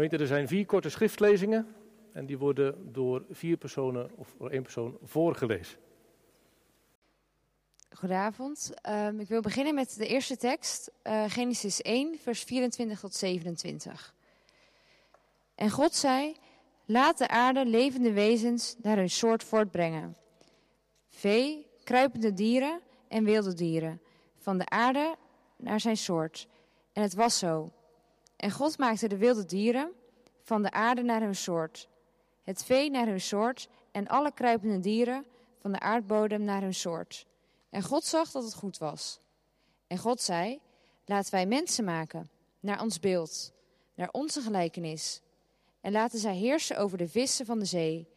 Gemeente, er zijn vier korte schriftlezingen en die worden door vier personen of door één persoon voorgelezen. Goedenavond. Um, ik wil beginnen met de eerste tekst, uh, Genesis 1, vers 24 tot 27. En God zei: Laat de aarde levende wezens naar hun soort voortbrengen. Vee, kruipende dieren en wilde dieren, van de aarde naar zijn soort. En het was zo. En God maakte de wilde dieren van de aarde naar hun soort, het vee naar hun soort en alle kruipende dieren van de aardbodem naar hun soort. En God zag dat het goed was. En God zei: Laten wij mensen maken, naar ons beeld, naar onze gelijkenis. En laten zij heersen over de vissen van de zee,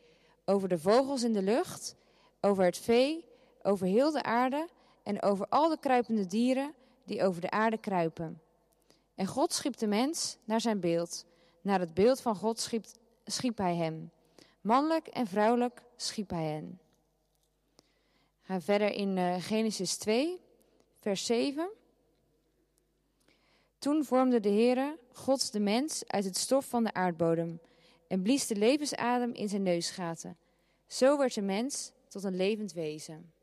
over de vogels in de lucht, over het vee, over heel de aarde en over al de kruipende dieren die over de aarde kruipen. En God schiep de mens naar zijn beeld. Naar het beeld van God schiep, schiep hij hem. Mannelijk en vrouwelijk schiep hij hen. Ga verder in uh, Genesis 2, vers 7. Toen vormde de Heere, God de mens, uit het stof van de aardbodem en blies de levensadem in zijn neusgaten. Zo werd de mens tot een levend wezen.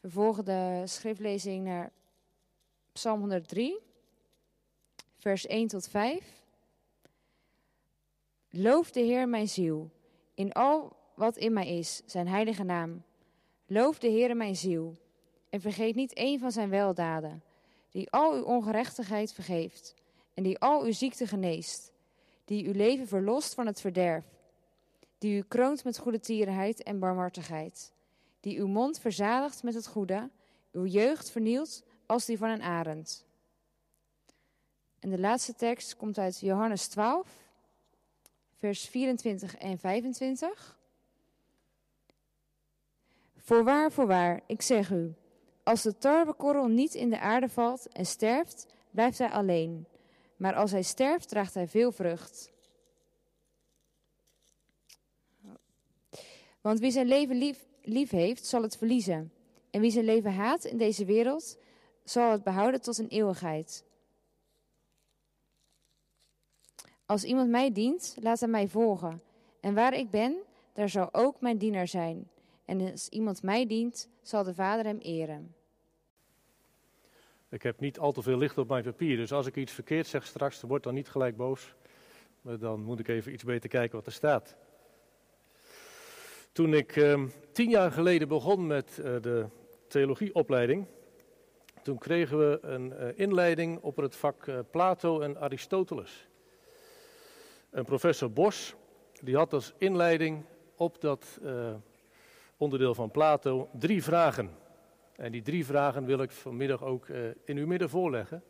Vervolgen de schriftlezing naar Psalm 103, vers 1 tot 5. Loof de Heer mijn ziel, in al wat in mij is, zijn heilige naam. Loof de Heer mijn ziel, en vergeet niet één van zijn weldaden, die al uw ongerechtigheid vergeeft, en die al uw ziekte geneest, die uw leven verlost van het verderf, die u kroont met goede tierenheid en barmhartigheid, die uw mond verzadigt met het goede, uw jeugd vernielt als die van een arend. En de laatste tekst komt uit Johannes 12, vers 24 en 25. Voorwaar, voorwaar, ik zeg u, als de tarwekorrel niet in de aarde valt en sterft, blijft hij alleen. Maar als hij sterft, draagt hij veel vrucht. Want wie zijn leven lief, lief heeft, zal het verliezen. En wie zijn leven haat in deze wereld, zal het behouden tot een eeuwigheid. Als iemand mij dient, laat hij mij volgen. En waar ik ben, daar zal ook mijn dienaar zijn. En als iemand mij dient, zal de Vader hem eren. Ik heb niet al te veel licht op mijn papier, dus als ik iets verkeerd zeg straks, word dan niet gelijk boos. Maar dan moet ik even iets beter kijken wat er staat. Toen ik eh, tien jaar geleden begon met uh, de theologieopleiding, toen kregen we een uh, inleiding op het vak uh, Plato en Aristoteles. En professor Bos, die had als inleiding op dat uh, onderdeel van Plato drie vragen. En die drie vragen wil ik vanmiddag ook in uw midden voorleggen.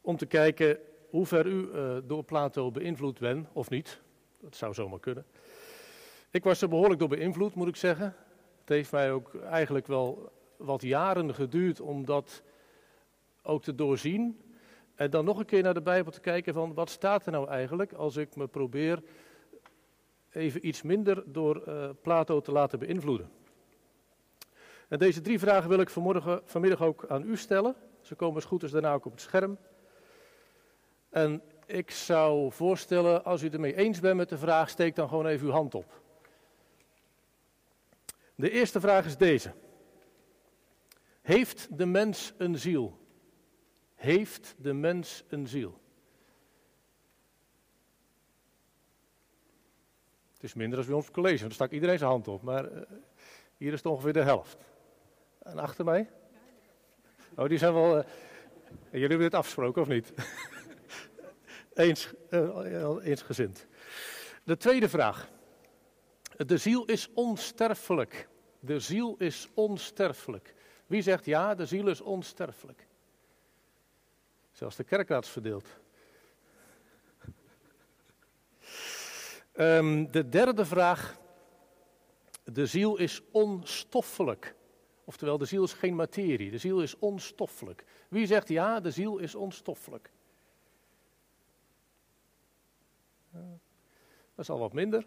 Om te kijken hoe ver u door Plato beïnvloed bent, of niet. Dat zou zomaar kunnen. Ik was er behoorlijk door beïnvloed, moet ik zeggen. Het heeft mij ook eigenlijk wel wat jaren geduurd om dat ook te doorzien. En dan nog een keer naar de Bijbel te kijken van wat staat er nou eigenlijk als ik me probeer even iets minder door uh, Plato te laten beïnvloeden. En deze drie vragen wil ik vanmorgen, vanmiddag ook aan u stellen. Ze komen als goed is daarna ook op het scherm. En ik zou voorstellen, als u het ermee eens bent met de vraag, steek dan gewoon even uw hand op. De eerste vraag is deze. Heeft de mens een ziel? Heeft de mens een ziel? Het is minder dan bij ons college, want daar stak iedereen zijn hand op. Maar uh, hier is het ongeveer de helft. En achter mij? Oh, die zijn wel. Uh, jullie hebben dit afgesproken, of niet? eens, uh, eensgezind. De tweede vraag. De ziel is onsterfelijk. De ziel is onsterfelijk. Wie zegt ja, de ziel is onsterfelijk? Zelfs de kerkraad verdeeld. Um, de derde vraag. De ziel is onstoffelijk. Oftewel, de ziel is geen materie. De ziel is onstoffelijk. Wie zegt ja, de ziel is onstoffelijk? Dat is al wat minder.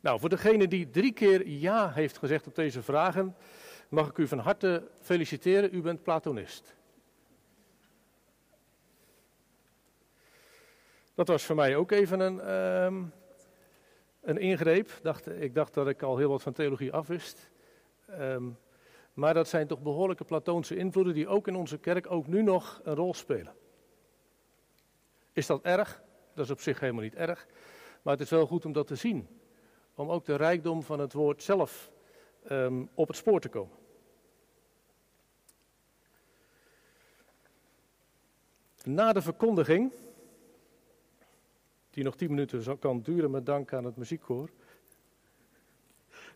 Nou, voor degene die drie keer ja heeft gezegd op deze vragen, mag ik u van harte feliciteren. U bent Platonist. Dat was voor mij ook even een, ehm, een ingreep. Dacht, ik dacht dat ik al heel wat van theologie afwist. Um, maar dat zijn toch behoorlijke Platoonse invloeden die ook in onze kerk ook nu nog een rol spelen. Is dat erg? Dat is op zich helemaal niet erg. Maar het is wel goed om dat te zien. Om ook de rijkdom van het woord zelf um, op het spoor te komen. Na de verkondiging, die nog tien minuten kan duren met dank aan het muziekkoor.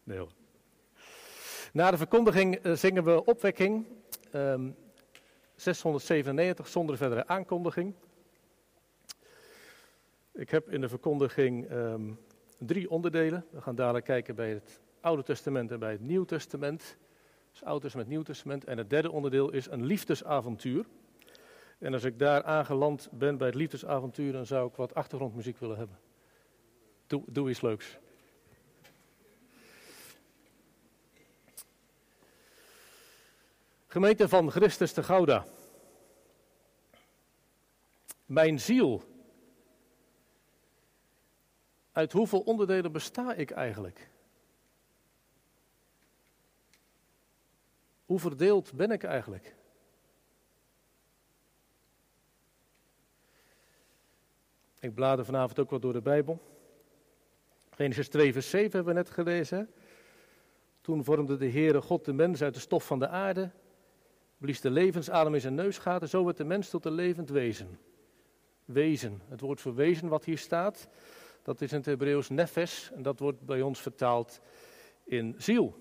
Nee hoor. Na de verkondiging eh, zingen we opwekking um, 697 zonder verdere aankondiging. Ik heb in de verkondiging um, drie onderdelen. We gaan dadelijk kijken bij het Oude Testament en bij het Nieuw Testament. Dus Oude Testament, Nieuw Testament. En het derde onderdeel is een liefdesavontuur. En als ik daar aangeland ben bij het liefdesavontuur, dan zou ik wat achtergrondmuziek willen hebben. Doe, doe iets leuks. Gemeente van Christus de Gouda. Mijn ziel. Uit hoeveel onderdelen besta ik eigenlijk? Hoe verdeeld ben ik eigenlijk? Ik blader vanavond ook wat door de Bijbel. Genesis 2, vers 7 hebben we net gelezen. Toen vormde de Heere God de mens uit de stof van de aarde blies de levensadem in zijn neusgaten, zo werd de mens tot een levend wezen. Wezen, het woord voor wezen wat hier staat, dat is in het Hebreeuws nefes en dat wordt bij ons vertaald in ziel.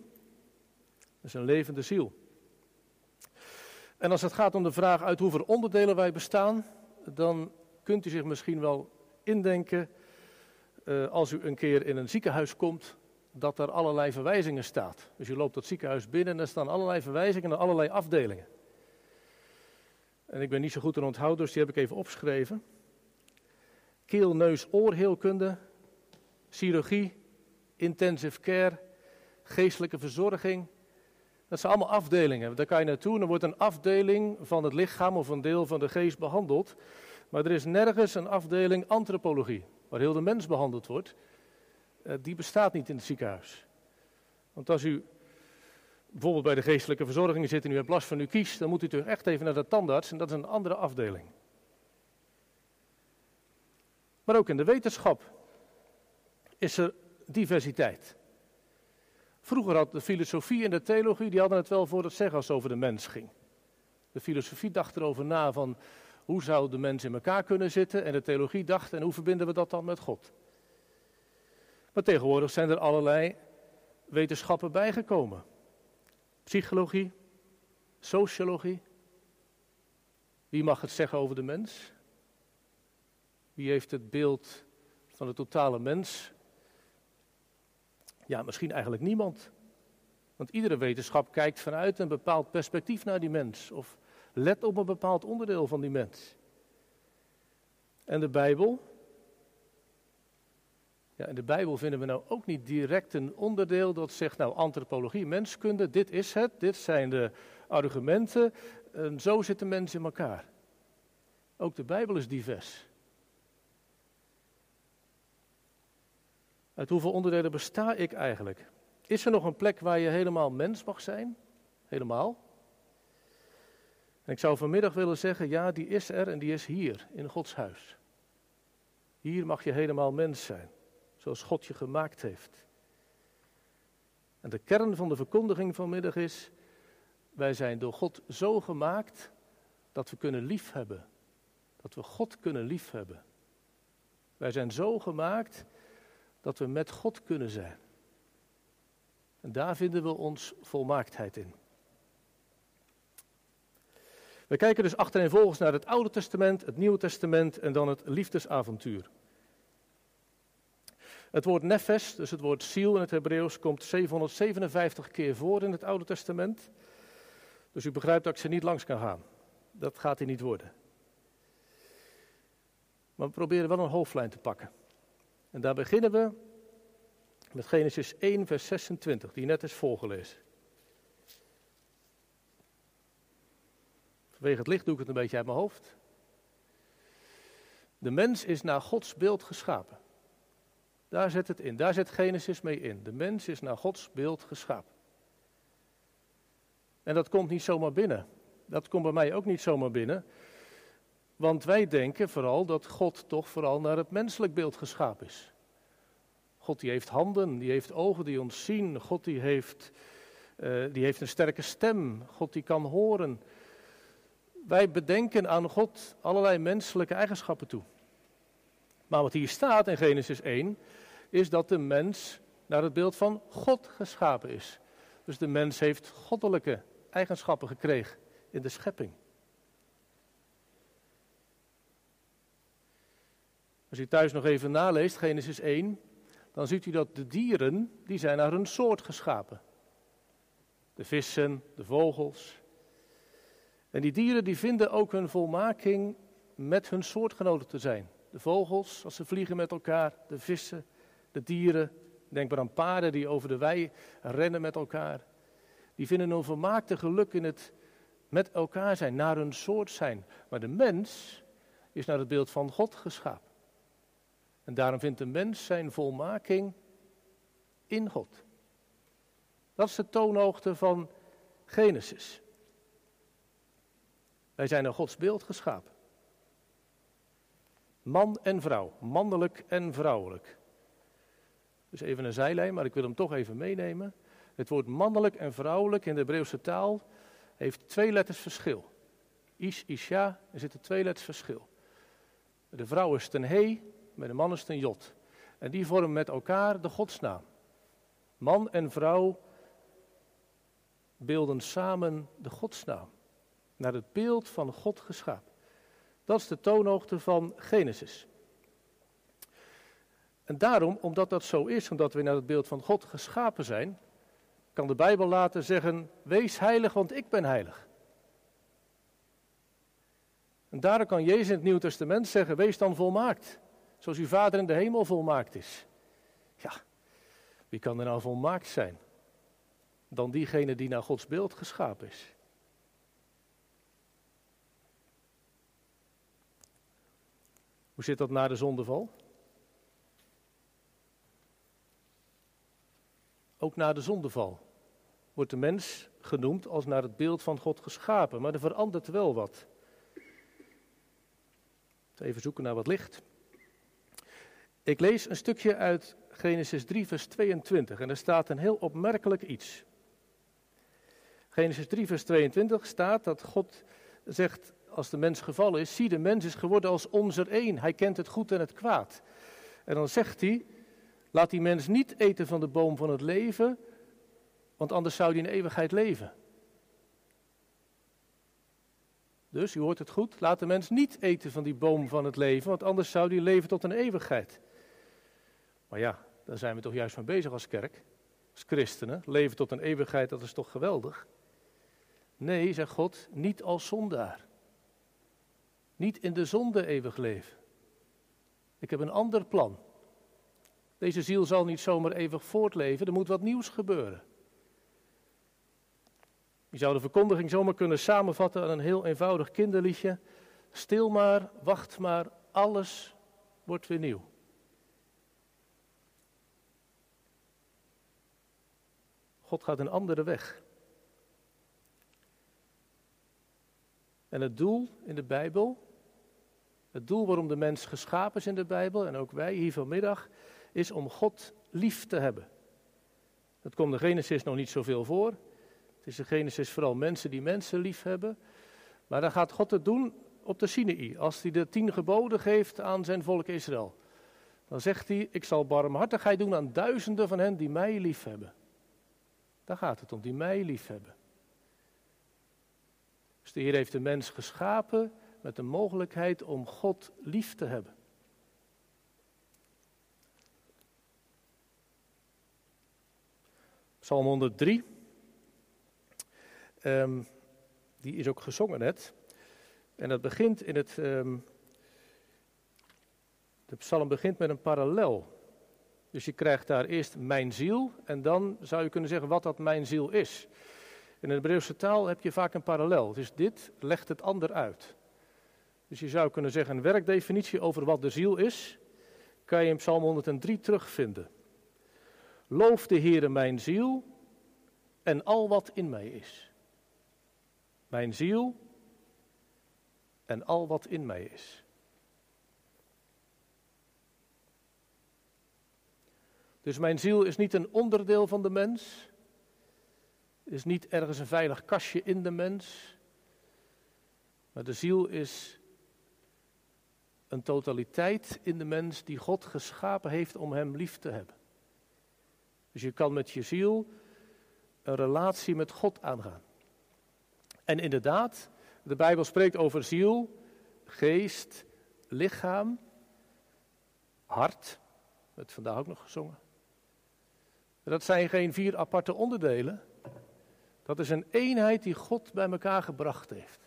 Dus een levende ziel. En als het gaat om de vraag uit hoeveel onderdelen wij bestaan, dan kunt u zich misschien wel indenken, uh, als u een keer in een ziekenhuis komt, dat er allerlei verwijzingen staat. Dus je loopt dat ziekenhuis binnen en er staan allerlei verwijzingen naar allerlei afdelingen. En ik ben niet zo goed in onthouden, dus die heb ik even opgeschreven. Keel, neus, oorheelkunde, chirurgie, intensive care, geestelijke verzorging. Dat zijn allemaal afdelingen. Daar kan je naartoe en wordt een afdeling van het lichaam of een deel van de geest behandeld. Maar er is nergens een afdeling antropologie, waar heel de mens behandeld wordt. Eh, die bestaat niet in het ziekenhuis. Want als u bijvoorbeeld bij de geestelijke verzorging zit en u hebt last van uw kies, dan moet u toch echt even naar de tandarts en dat is een andere afdeling. Maar ook in de wetenschap is er diversiteit. Vroeger had de filosofie en de theologie, die hadden het wel voor het zeggen als het over de mens ging. De filosofie dacht erover na van hoe zou de mens in elkaar kunnen zitten en de theologie dacht en hoe verbinden we dat dan met God. Maar tegenwoordig zijn er allerlei wetenschappen bijgekomen. Psychologie, sociologie. Wie mag het zeggen over de mens? Wie heeft het beeld van de totale mens? Ja, misschien eigenlijk niemand. Want iedere wetenschap kijkt vanuit een bepaald perspectief naar die mens. Of let op een bepaald onderdeel van die mens. En de Bijbel, ja, in de Bijbel vinden we nou ook niet direct een onderdeel dat zegt, nou, antropologie, menskunde, dit is het, dit zijn de argumenten, en zo zitten mensen in elkaar. Ook de Bijbel is divers. Uit hoeveel onderdelen besta ik eigenlijk? Is er nog een plek waar je helemaal mens mag zijn? Helemaal? En ik zou vanmiddag willen zeggen, ja, die is er en die is hier, in Gods huis. Hier mag je helemaal mens zijn zoals God je gemaakt heeft. En de kern van de verkondiging vanmiddag is, wij zijn door God zo gemaakt dat we kunnen liefhebben. Dat we God kunnen liefhebben. Wij zijn zo gemaakt dat we met God kunnen zijn. En daar vinden we ons volmaaktheid in. We kijken dus achtereenvolgens naar het Oude Testament, het Nieuwe Testament en dan het liefdesavontuur. Het woord nefes, dus het woord ziel in het Hebreeuws, komt 757 keer voor in het Oude Testament. Dus u begrijpt dat ik ze niet langs kan gaan. Dat gaat hier niet worden. Maar we proberen wel een hoofdlijn te pakken. En daar beginnen we met Genesis 1, vers 26, die net is voorgelezen. Vanwege het licht doe ik het een beetje uit mijn hoofd. De mens is naar Gods beeld geschapen. Daar zit het in, daar zit Genesis mee in. De mens is naar Gods beeld geschapen. En dat komt niet zomaar binnen. Dat komt bij mij ook niet zomaar binnen. Want wij denken vooral dat God toch vooral naar het menselijk beeld geschapen is. God die heeft handen, die heeft ogen die ons zien. God die heeft, uh, die heeft een sterke stem. God die kan horen. Wij bedenken aan God allerlei menselijke eigenschappen toe. Maar wat hier staat in Genesis 1 is dat de mens naar het beeld van God geschapen is. Dus de mens heeft goddelijke eigenschappen gekregen in de schepping. Als u thuis nog even naleest, Genesis 1, dan ziet u dat de dieren, die zijn naar hun soort geschapen. De vissen, de vogels. En die dieren die vinden ook hun volmaking met hun soortgenoten te zijn. De vogels, als ze vliegen met elkaar, de vissen, de dieren. Denk maar aan paarden die over de wei rennen met elkaar. Die vinden hun volmaakte geluk in het met elkaar zijn, naar hun soort zijn. Maar de mens is naar het beeld van God geschapen. En daarom vindt de mens zijn volmaking in God. Dat is de toonhoogte van Genesis. Wij zijn naar Gods beeld geschapen. Man en vrouw, mannelijk en vrouwelijk. Dus even een zijlijn, maar ik wil hem toch even meenemen. Het woord mannelijk en vrouwelijk in de Hebreeuwse taal heeft twee letters verschil. Ish, Isha, er zitten twee letters verschil. De vrouw is ten he, met de man is ten jot. En die vormen met elkaar de godsnaam. Man en vrouw beelden samen de godsnaam. Naar het beeld van God geschapen. Dat is de toonhoogte van Genesis. En daarom, omdat dat zo is, omdat we naar het beeld van God geschapen zijn, kan de Bijbel laten zeggen: Wees heilig, want ik ben heilig. En daarom kan Jezus in het Nieuw Testament zeggen: Wees dan volmaakt, zoals uw Vader in de hemel volmaakt is. Ja, wie kan er nou volmaakt zijn dan diegene die naar Gods beeld geschapen is? Hoe zit dat na de zondeval? Ook na de zondeval wordt de mens genoemd als naar het beeld van God geschapen. Maar er verandert wel wat. Even zoeken naar wat licht. Ik lees een stukje uit Genesis 3, vers 22. En er staat een heel opmerkelijk iets. Genesis 3, vers 22 staat dat God zegt, als de mens gevallen is, zie de mens is geworden als onze één. Hij kent het goed en het kwaad. En dan zegt hij, Laat die mens niet eten van de boom van het leven, want anders zou hij in eeuwigheid leven. Dus, u hoort het goed, laat de mens niet eten van die boom van het leven, want anders zou die leven tot een eeuwigheid. Maar ja, daar zijn we toch juist mee bezig als kerk, als christenen. Leven tot een eeuwigheid, dat is toch geweldig? Nee, zegt God, niet als zondaar. Niet in de zonde eeuwig leven. Ik heb een ander plan. Deze ziel zal niet zomaar eeuwig voortleven, er moet wat nieuws gebeuren. Je zou de verkondiging zomaar kunnen samenvatten aan een heel eenvoudig kinderliedje. Stil maar, wacht maar, alles wordt weer nieuw. God gaat een andere weg. En het doel in de Bijbel, het doel waarom de mens geschapen is in de Bijbel en ook wij hier vanmiddag, is om God lief te hebben. Dat komt in Genesis nog niet zoveel voor. Het is in Genesis vooral mensen die mensen lief hebben. Maar dan gaat God het doen op de Sinaï, als hij de tien geboden geeft aan zijn volk Israël. Dan zegt hij, ik zal barmhartigheid doen aan duizenden van hen die mij lief hebben. Daar gaat het om, die mij lief hebben. Dus de Heer heeft de mens geschapen met de mogelijkheid om God lief te hebben. Psalm 103. Um, die is ook gezongen net. En dat begint in het. Um, de psalm begint met een parallel. Dus je krijgt daar eerst mijn ziel. En dan zou je kunnen zeggen wat dat mijn ziel is. In de Hebreeuwse taal heb je vaak een parallel. Dus dit legt het ander uit. Dus je zou kunnen zeggen, een werkdefinitie over wat de ziel is, kan je in Psalm 103 terugvinden. Loof de Heere mijn ziel en al wat in mij is. Mijn ziel en al wat in mij is. Dus mijn ziel is niet een onderdeel van de mens, is niet ergens een veilig kastje in de mens, maar de ziel is een totaliteit in de mens die God geschapen heeft om hem lief te hebben. Dus je kan met je ziel een relatie met God aangaan. En inderdaad, de Bijbel spreekt over ziel, geest, lichaam, hart. Dat vandaag ook nog gezongen. Dat zijn geen vier aparte onderdelen. Dat is een eenheid die God bij elkaar gebracht heeft.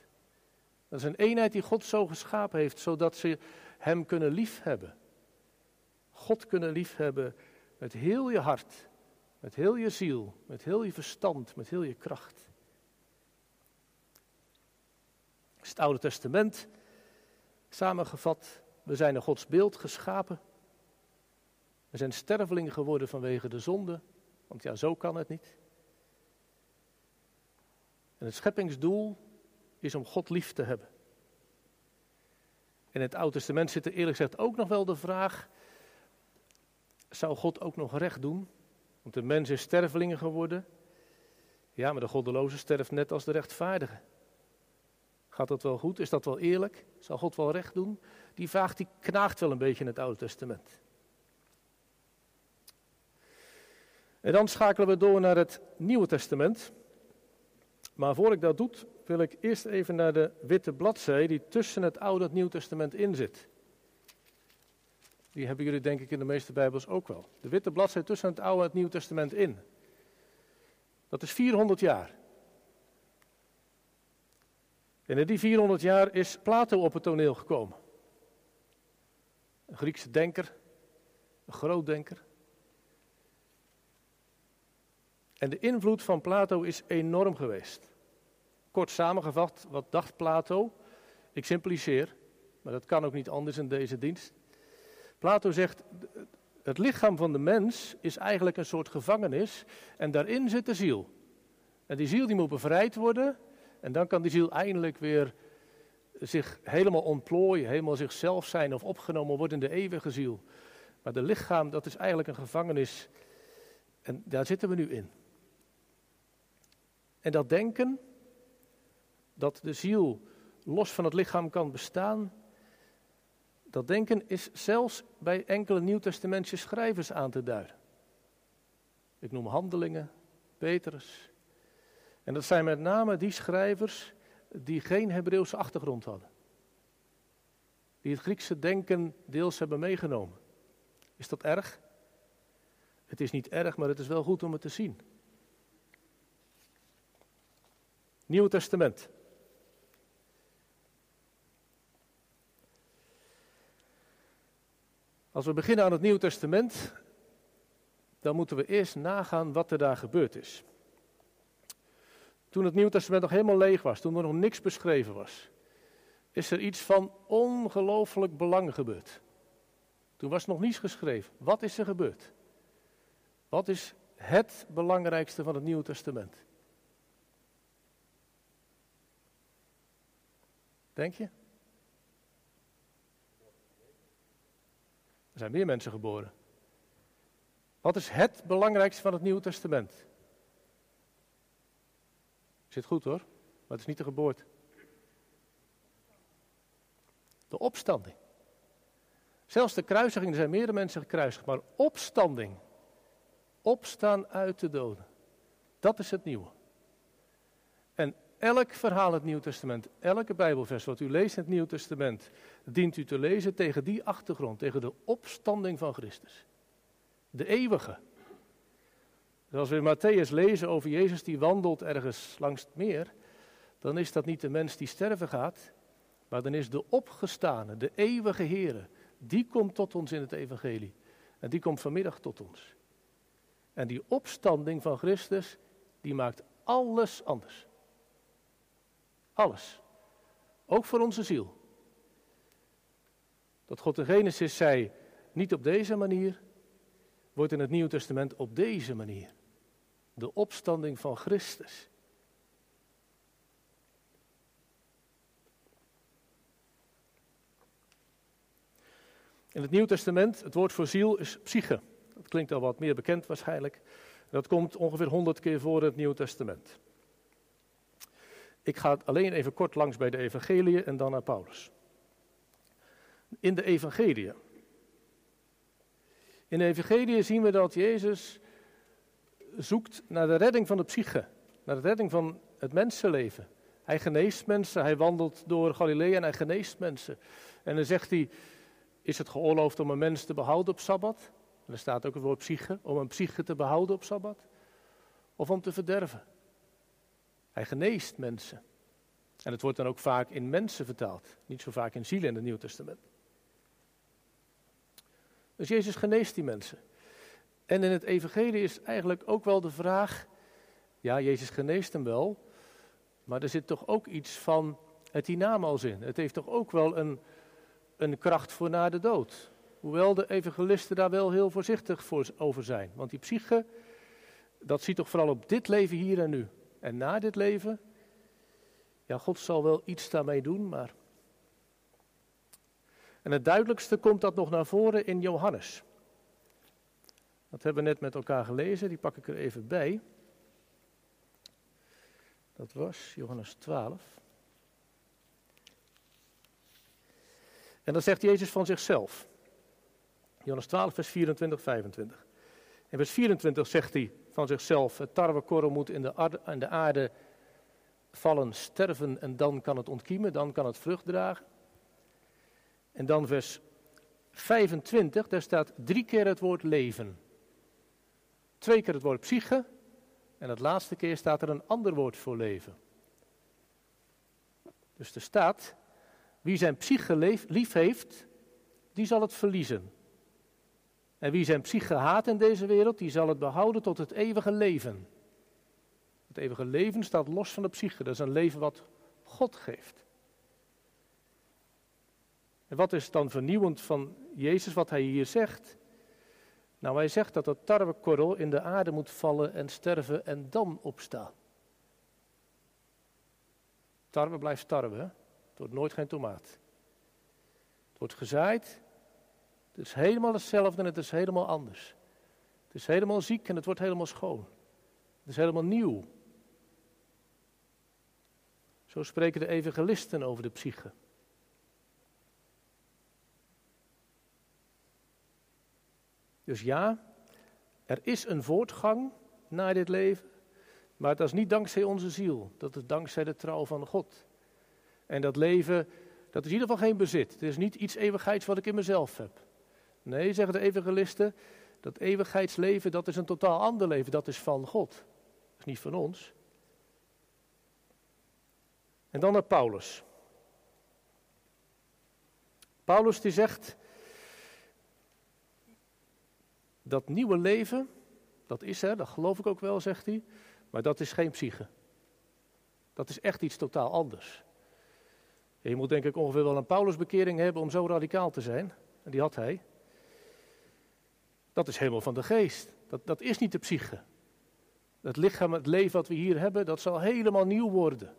Dat is een eenheid die God zo geschapen heeft, zodat ze Hem kunnen liefhebben. God kunnen liefhebben met heel je hart, met heel je ziel, met heel je verstand, met heel je kracht. Het Oude Testament, samengevat, we zijn in Gods beeld geschapen. We zijn sterveling geworden vanwege de zonde, want ja, zo kan het niet. En het scheppingsdoel is om God lief te hebben. In het Oude Testament zit er eerlijk gezegd ook nog wel de vraag: zou God ook nog recht doen? Want de mens is stervelingen geworden. Ja, maar de goddeloze sterft net als de rechtvaardige. Gaat dat wel goed? Is dat wel eerlijk? Zal God wel recht doen? Die vraag die knaagt wel een beetje in het Oude Testament. En dan schakelen we door naar het Nieuwe Testament. Maar voor ik dat doe, wil ik eerst even naar de witte bladzij die tussen het Oude en het Nieuw Testament in zit. Die hebben jullie denk ik in de meeste Bijbels ook wel. De witte bladzij tussen het Oude en het Nieuw Testament in. Dat is 400 jaar. En in die 400 jaar is Plato op het toneel gekomen. Een Griekse denker, een groot denker. En de invloed van Plato is enorm geweest. Kort samengevat, wat dacht Plato? Ik simpliceer, maar dat kan ook niet anders in deze dienst. Plato zegt, het lichaam van de mens is eigenlijk een soort gevangenis en daarin zit de ziel. En die ziel die moet bevrijd worden en dan kan die ziel eindelijk weer zich helemaal ontplooien, helemaal zichzelf zijn of opgenomen worden in de eeuwige ziel. Maar de lichaam, dat is eigenlijk een gevangenis en daar zitten we nu in. En dat denken, dat de ziel los van het lichaam kan bestaan, dat denken is zelfs bij enkele Nieuwtestamentse schrijvers aan te duiden. Ik noem handelingen, Petrus. En dat zijn met name die schrijvers die geen Hebreeuwse achtergrond hadden. Die het Griekse denken deels hebben meegenomen. Is dat erg? Het is niet erg, maar het is wel goed om het te zien. Nieuw Testament. Als we beginnen aan het Nieuw Testament, dan moeten we eerst nagaan wat er daar gebeurd is. Toen het Nieuw Testament nog helemaal leeg was, toen er nog niks beschreven was, is er iets van ongelooflijk belang gebeurd. Toen was nog niets geschreven. Wat is er gebeurd? Wat is het belangrijkste van het Nieuwe Testament? Denk je? Er zijn meer mensen geboren. Wat is het belangrijkste van het Nieuwe Testament? Zit goed hoor, maar het is niet de geboorte. De opstanding. Zelfs de kruisiging, er zijn meerdere mensen gekruisigd, maar opstanding. Opstaan uit de doden. Dat is het nieuwe. En elk verhaal het Nieuw Testament, elke Bijbelvers wat u leest in het Nieuw Testament, dient u te lezen tegen die achtergrond, tegen de opstanding van Christus. De eeuwige. Dus als we Matthäus lezen over Jezus die wandelt ergens langs het meer, dan is dat niet de mens die sterven gaat, maar dan is de opgestane, de eeuwige Here, die komt tot ons in het evangelie. En die komt vanmiddag tot ons. En die opstanding van Christus, die maakt alles anders. Alles. Ook voor onze ziel. Dat God in Genesis zei, niet op deze manier, wordt in het Nieuwe Testament op deze manier. De opstanding van Christus. In het Nieuw Testament, het woord voor ziel is psyche. Dat klinkt al wat meer bekend waarschijnlijk. Dat komt ongeveer honderd keer voor in het Nieuw Testament. Ik ga alleen even kort langs bij de Evangelie en dan naar Paulus. In de Evangelie. In de Evangelie zien we dat Jezus zoekt naar de redding van de psyche, naar de redding van het mensenleven. Hij geneest mensen, hij wandelt door Galilea en hij geneest mensen. En dan zegt hij, is het geoorloofd om een mens te behouden op Sabbat? En er staat ook het woord psyche, om een psyche te behouden op Sabbat. Of om te verderven. Hij geneest mensen. En het wordt dan ook vaak in mensen vertaald, niet zo vaak in zielen in het Nieuw Testament. Dus Jezus geneest die mensen. En in het Evangelie is eigenlijk ook wel de vraag: ja, Jezus geneest hem wel, maar er zit toch ook iets van het hiernamaals in. Het heeft toch ook wel een, een kracht voor na de dood. Hoewel de evangelisten daar wel heel voorzichtig voor, over zijn. Want die psyche, dat ziet toch vooral op dit leven hier en nu. En na dit leven, ja, God zal wel iets daarmee doen, maar. En het duidelijkste komt dat nog naar voren in Johannes. Dat hebben we net met elkaar gelezen, die pak ik er even bij. Dat was Johannes 12. En dan zegt Jezus van zichzelf. Johannes 12, vers 24, 25. In vers 24 zegt hij van zichzelf: Het tarwekorrel moet in de, aarde, de aarde vallen, sterven en dan kan het ontkiemen, dan kan het vrucht dragen. En dan vers 25, daar staat drie keer het woord leven. Twee keer het woord psyche. En het laatste keer staat er een ander woord voor leven. Dus er staat, wie zijn psyche lief heeft, die zal het verliezen. En wie zijn psyche haat in deze wereld, die zal het behouden tot het eeuwige leven. Het eeuwige leven staat los van de psyche. Dat is een leven wat God geeft. En wat is dan vernieuwend van Jezus wat hij hier zegt? Nou, hij zegt dat het tarwekorrel in de aarde moet vallen en sterven en dan opstaan. Tarwe blijft tarwe, het wordt nooit geen tomaat. Het wordt gezaaid, het is helemaal hetzelfde en het is helemaal anders. Het is helemaal ziek en het wordt helemaal schoon. Het is helemaal nieuw. Zo spreken de evangelisten over de psyche. Dus ja, er is een voortgang naar dit leven, maar dat is niet dankzij onze ziel, dat is dankzij de trouw van God. En dat leven, dat is in ieder geval geen bezit. Het is niet iets eeuwigheids wat ik in mezelf heb. Nee, zeggen de evangelisten, dat eeuwigheidsleven, dat is een totaal ander leven, dat is van God. Dat is niet van ons. En dan naar Paulus. Paulus die zegt, dat nieuwe leven, dat is er, dat geloof ik ook wel, zegt hij, maar dat is geen psyche. Dat is echt iets totaal anders. je moet denk ik ongeveer wel een Paulusbekering hebben om zo radicaal te zijn. En die had hij. Dat is helemaal van de geest. Dat, dat is niet de psyche. Het lichaam, het leven wat we hier hebben, dat zal helemaal nieuw worden.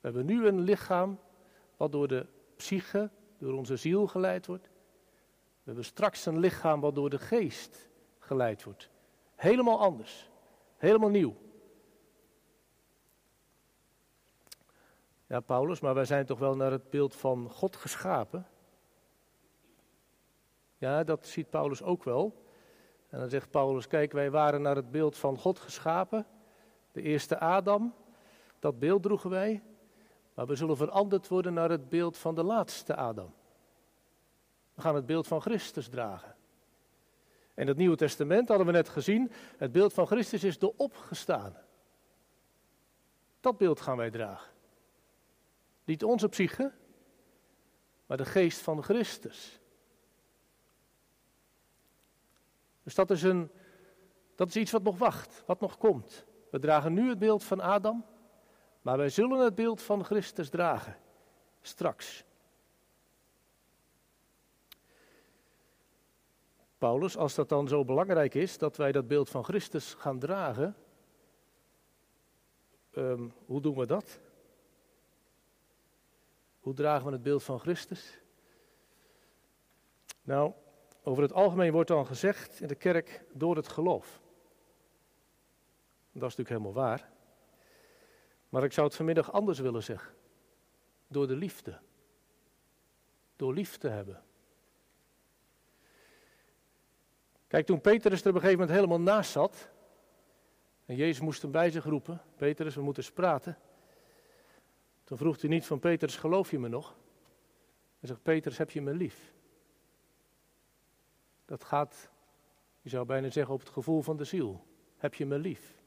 We hebben nu een lichaam wat door de psyche, door onze ziel geleid wordt. We hebben straks een lichaam wat door de geest geleid wordt. Helemaal anders. Helemaal nieuw. Ja, Paulus, maar wij zijn toch wel naar het beeld van God geschapen? Ja, dat ziet Paulus ook wel. En dan zegt Paulus, kijk, wij waren naar het beeld van God geschapen. De eerste Adam, dat beeld droegen wij. Maar we zullen veranderd worden naar het beeld van de laatste Adam. We gaan het beeld van Christus dragen. In het Nieuwe Testament hadden we net gezien, het beeld van Christus is de opgestaan. Dat beeld gaan wij dragen. Niet onze psyche, maar de geest van Christus. Dus dat is, een, dat is iets wat nog wacht, wat nog komt. We dragen nu het beeld van Adam, maar wij zullen het beeld van Christus dragen. Straks. Paulus, als dat dan zo belangrijk is dat wij dat beeld van Christus gaan dragen, ehm, hoe doen we dat? Hoe dragen we het beeld van Christus? Nou, over het algemeen wordt dan gezegd in de kerk door het geloof. Dat is natuurlijk helemaal waar. Maar ik zou het vanmiddag anders willen zeggen. Door de liefde. Door lief te hebben. Kijk, toen Petrus er op een gegeven moment helemaal naast zat. En Jezus moest hem bij zich roepen. Petrus, we moeten eens praten. Toen vroeg hij niet van Petrus, geloof je me nog? Hij zegt, Petrus, heb je me lief? Dat gaat, je zou bijna zeggen, op het gevoel van de ziel. Heb je me lief?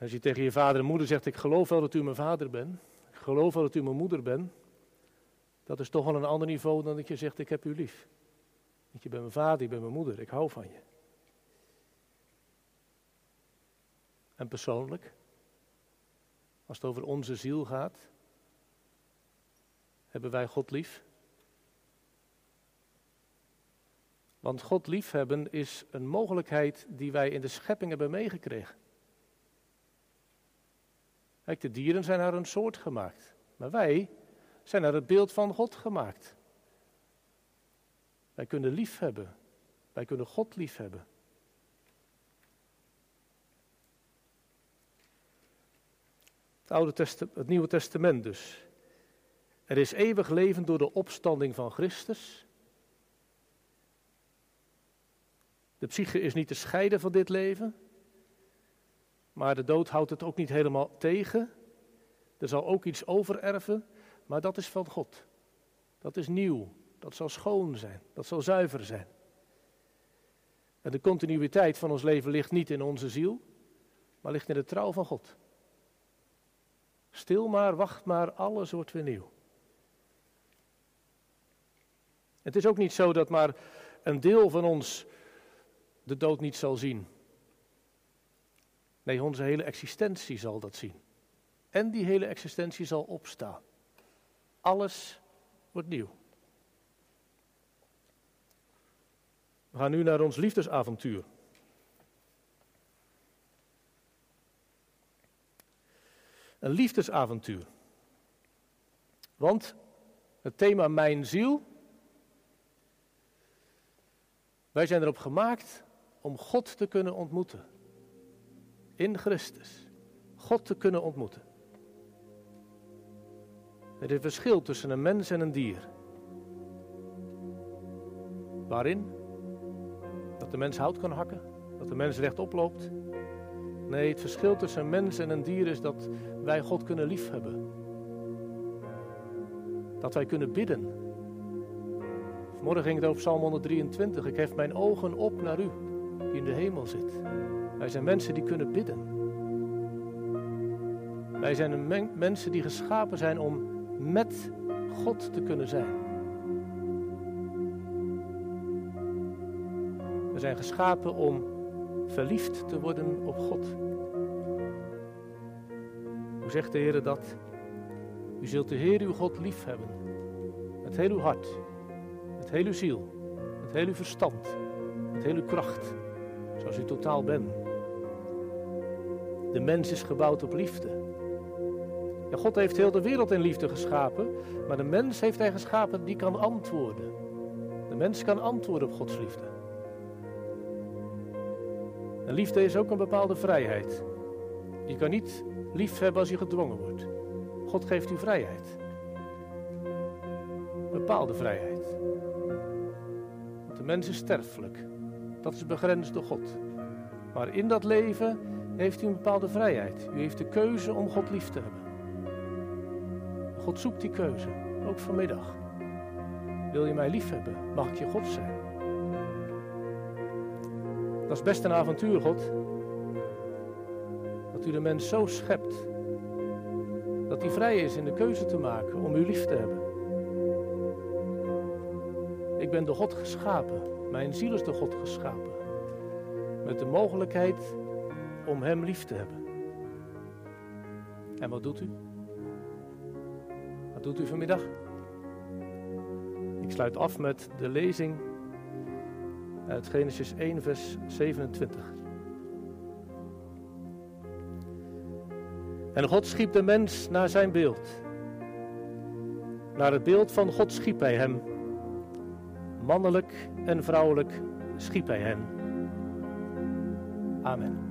Als je tegen je vader en moeder zegt, ik geloof wel dat u mijn vader bent. Ik geloof wel dat u mijn moeder bent. Dat is toch wel een ander niveau dan dat je zegt, ik heb u lief. Want je bent mijn vader, je bent mijn moeder, ik hou van je. En persoonlijk, als het over onze ziel gaat, hebben wij God lief? Want God liefhebben is een mogelijkheid die wij in de schepping hebben meegekregen. Kijk, de dieren zijn naar een soort gemaakt. Maar wij zijn naar het beeld van God gemaakt. Wij kunnen lief hebben. Wij kunnen God lief hebben. Het, Oude Testament, het Nieuwe Testament dus. Er is eeuwig leven door de opstanding van Christus. De psyche is niet te scheiden van dit leven. Maar de dood houdt het ook niet helemaal tegen. Er zal ook iets overerven, maar dat is van God. Dat is nieuw. Dat zal schoon zijn. Dat zal zuiver zijn. En de continuïteit van ons leven ligt niet in onze ziel, maar ligt in de trouw van God. Stil maar, wacht maar, alles wordt weer nieuw. Het is ook niet zo dat maar een deel van ons de dood niet zal zien. Nee, onze hele existentie zal dat zien. En die hele existentie zal opstaan. Alles wordt nieuw. We gaan nu naar ons liefdesavontuur. Een liefdesavontuur. Want het thema Mijn ziel. Wij zijn erop gemaakt om God te kunnen ontmoeten in Christus God te kunnen ontmoeten. Er is een verschil tussen een mens en een dier. Waarin? Dat de mens hout kan hakken, dat de mens rechtop loopt. Nee, het verschil tussen een mens en een dier is dat wij God kunnen liefhebben. Dat wij kunnen bidden. Vanmorgen ging het over Psalm 123. Ik hef mijn ogen op naar u, die in de hemel zit. Wij zijn mensen die kunnen bidden. Wij zijn mensen die geschapen zijn om met God te kunnen zijn. We zijn geschapen om verliefd te worden op God. Hoe zegt de Heer dat? U zult de Heer uw God lief hebben. Met heel uw hart, met heel uw ziel, met heel uw verstand, met heel uw kracht, zoals u totaal bent. De mens is gebouwd op liefde. Ja, God heeft heel de wereld in liefde geschapen, maar de mens heeft hij geschapen die kan antwoorden. De mens kan antwoorden op Gods liefde. En liefde is ook een bepaalde vrijheid. Je kan niet lief hebben als je gedwongen wordt. God geeft u vrijheid. Bepaalde vrijheid. Want de mens is sterfelijk. Dat is begrensd door God. Maar in dat leven heeft u een bepaalde vrijheid. U heeft de keuze om God lief te hebben. God zoekt die keuze, ook vanmiddag. Wil je mij lief hebben? Mag ik je God zijn? Dat is best een avontuur, God. Dat u de mens zo schept dat hij vrij is in de keuze te maken om u lief te hebben. Ik ben door God geschapen. Mijn ziel is door God geschapen. Met de mogelijkheid om Hem lief te hebben. En wat doet u? Wat doet u vanmiddag? Ik sluit af met de lezing uit Genesis 1, vers 27. En God schiep de mens naar zijn beeld. Naar het beeld van God schiep hij hem. Mannelijk en vrouwelijk schiep hij hen. Amen.